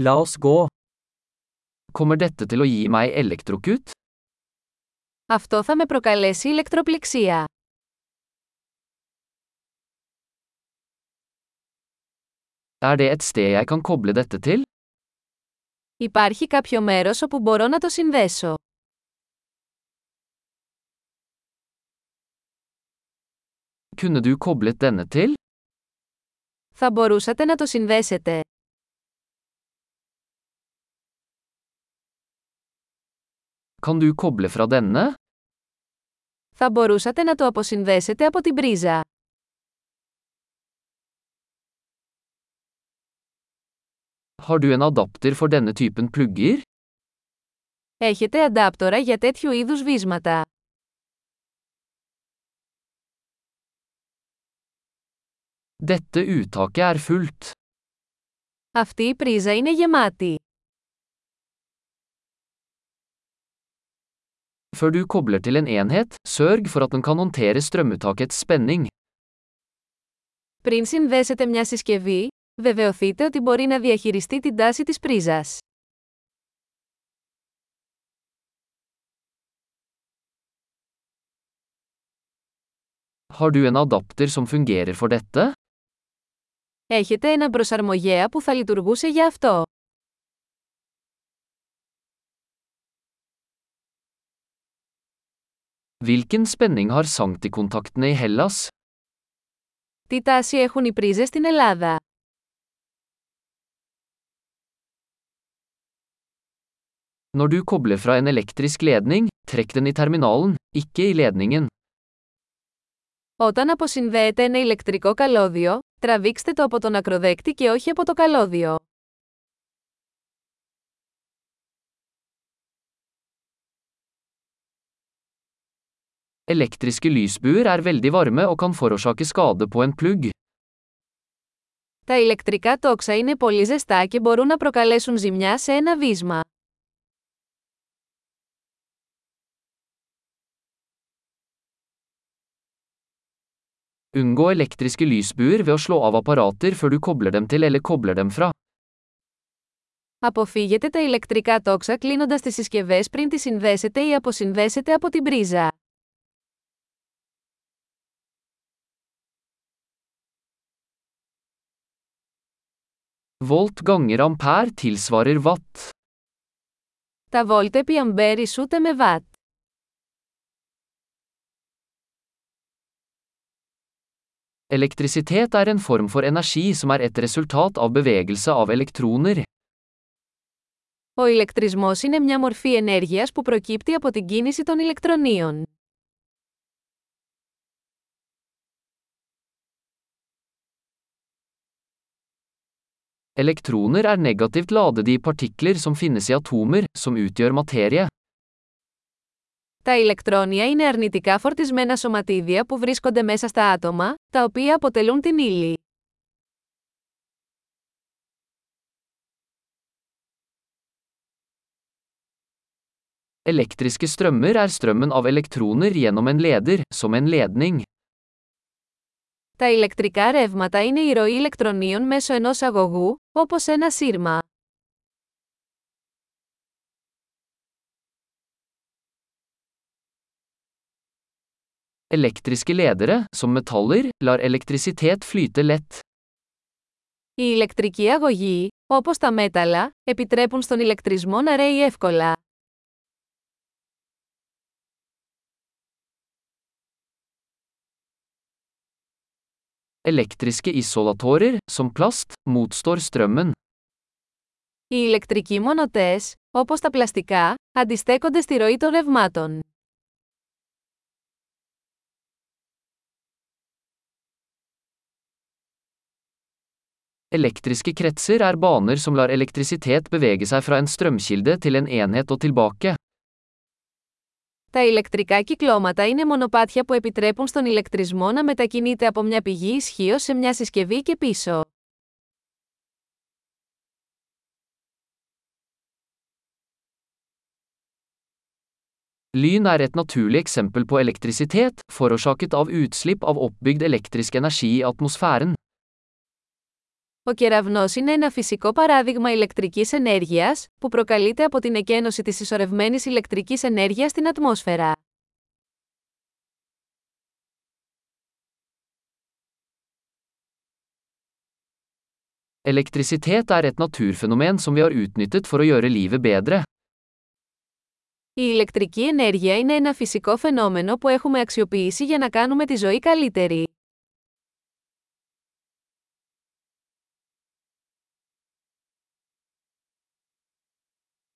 La oss gå. Kommer dette til å gi meg elektrokut? Αυτό θα με προκαλέσει ηλεκτροπληξία. Er det et sted jeg kan koble dette til? Υπάρχει κάποιο μέρος όπου μπορώ να το συνδέσω. Kunne du koblet denne til? Θα μπορούσατε να το συνδέσετε. Kan du koble fra denne? Θα μπορούσατε να το αποσυνδέσετε από την πρίζα. Har du en adapter for denne typen plugger? Έχετε αντάπτορα για τέτοιου είδους βίσματα. Dette uttaket er fullt. Αυτή η πρίζα είναι γεμάτη. Før du kobler til en enhet, sørg for at den kan håndtere strømuttakets spenning. Πριν συνδέσετε μια συσκευή, βεβαιωθείτε ότι μπορεί να διαχειριστεί την τάση της πρίζας. Har du en adapter som fungerer for dette? Έχετε έναν προσαρμογέα που θα λειτουργούσε για αυτό. Hvilken spenning har sanktikontaktene i Hellas? Τι τάση έχουν οι πρίζες στην Ελλάδα; Når du kobler fra en elektrisk ledning, trekk den i terminalen, ikke i ledningen. Όταν αποσυνδέετε ένα ηλεκτρικό καλώδιο, τραβήξτε το από τον ακροδέκτη και όχι από το καλώδιο. Elektriske lysbuer er veldig varme og kan forårsake skade på en plugg. Τα ηλεκτρικά τόξα είναι πολύ ζεστά και μπορούν να προκαλέσουν ζημιά σε ένα βίσμα. Unngå elektriske lysbuer ved å slå av apparater før du kobler dem til eller kobler dem fra. Αποφύγετε τα ηλεκτρικά τόξα κλείνοντας τις συσκευές πριν τις συνδέσετε ή αποσυνδέσετε από την πρίζα. Volt ganger ampere tilsvarer watt. Τα βόλτ επί αμπέρ ισούται με βατ. Elektrisitet er en form for energi som er et resultat av bevegelse av elektroner. Ο ηλεκτρισμός είναι μια μορφή ενέργειας που προκύπτει από την κίνηση των ηλεκτρονίων. Elektroner er negativt ladede i partikler som finnes i atomer, som utgjør materie. Τα ηλεκτρόνια είναι αρνητικά φορτισμένα σωματίδια που βρίσκονται μέσα στα άτομα, τα οποία αποτελούν την ύλη. Elektriske strømmer er strømmen av elektroner gjennom en leder, som en ledning. Τα ηλεκτρικά ρεύματα είναι η ροή ηλεκτρονίων μέσω ενός αγωγού, όπως ένα σύρμα. Elektriske ledere, som metaller, lar elektrisitet flyte lett. Οι ηλεκτρικοί αγωγοί, όπως τα μέταλλα, επιτρέπουν στον ηλεκτρισμό να ρέει εύκολα. Elektriske isolatorer, som plast, motstår strømmen. Οι ηλεκτρικοί μονοτές, όπως τα πλαστικά, αντιστέκονται στη ροή των ρευμάτων. Elektriske kretser er baner som lar elektrisitet bevege seg fra en strømkilde til en enhet og tilbake. Τα ηλεκτρικά κυκλώματα είναι μονοπάτια που επιτρέπουν στον ηλεκτρισμό να μετακινείται από μια πηγή ισχύω σε μια συσκευή και πίσω. Lyn er et naturlig eksempel på elektrisitet, forårsaket av utslipp av oppbygd elektrisk energi i atmosfæren. Ο κεραυνός είναι ένα φυσικό παράδειγμα ηλεκτρικής ενέργειας, που προκαλείται από την εκένωση της ισορρευμένης ηλεκτρικής ενέργειας στην ατμόσφαιρα. Elektrisitet er et naturfenomen som vi har utnyttet for å gjøre livet bedre. Η ηλεκτρική ενέργεια είναι ένα φυσικό φαινόμενο που έχουμε αξιοποιήσει για να κάνουμε τη ζωή καλύτερη.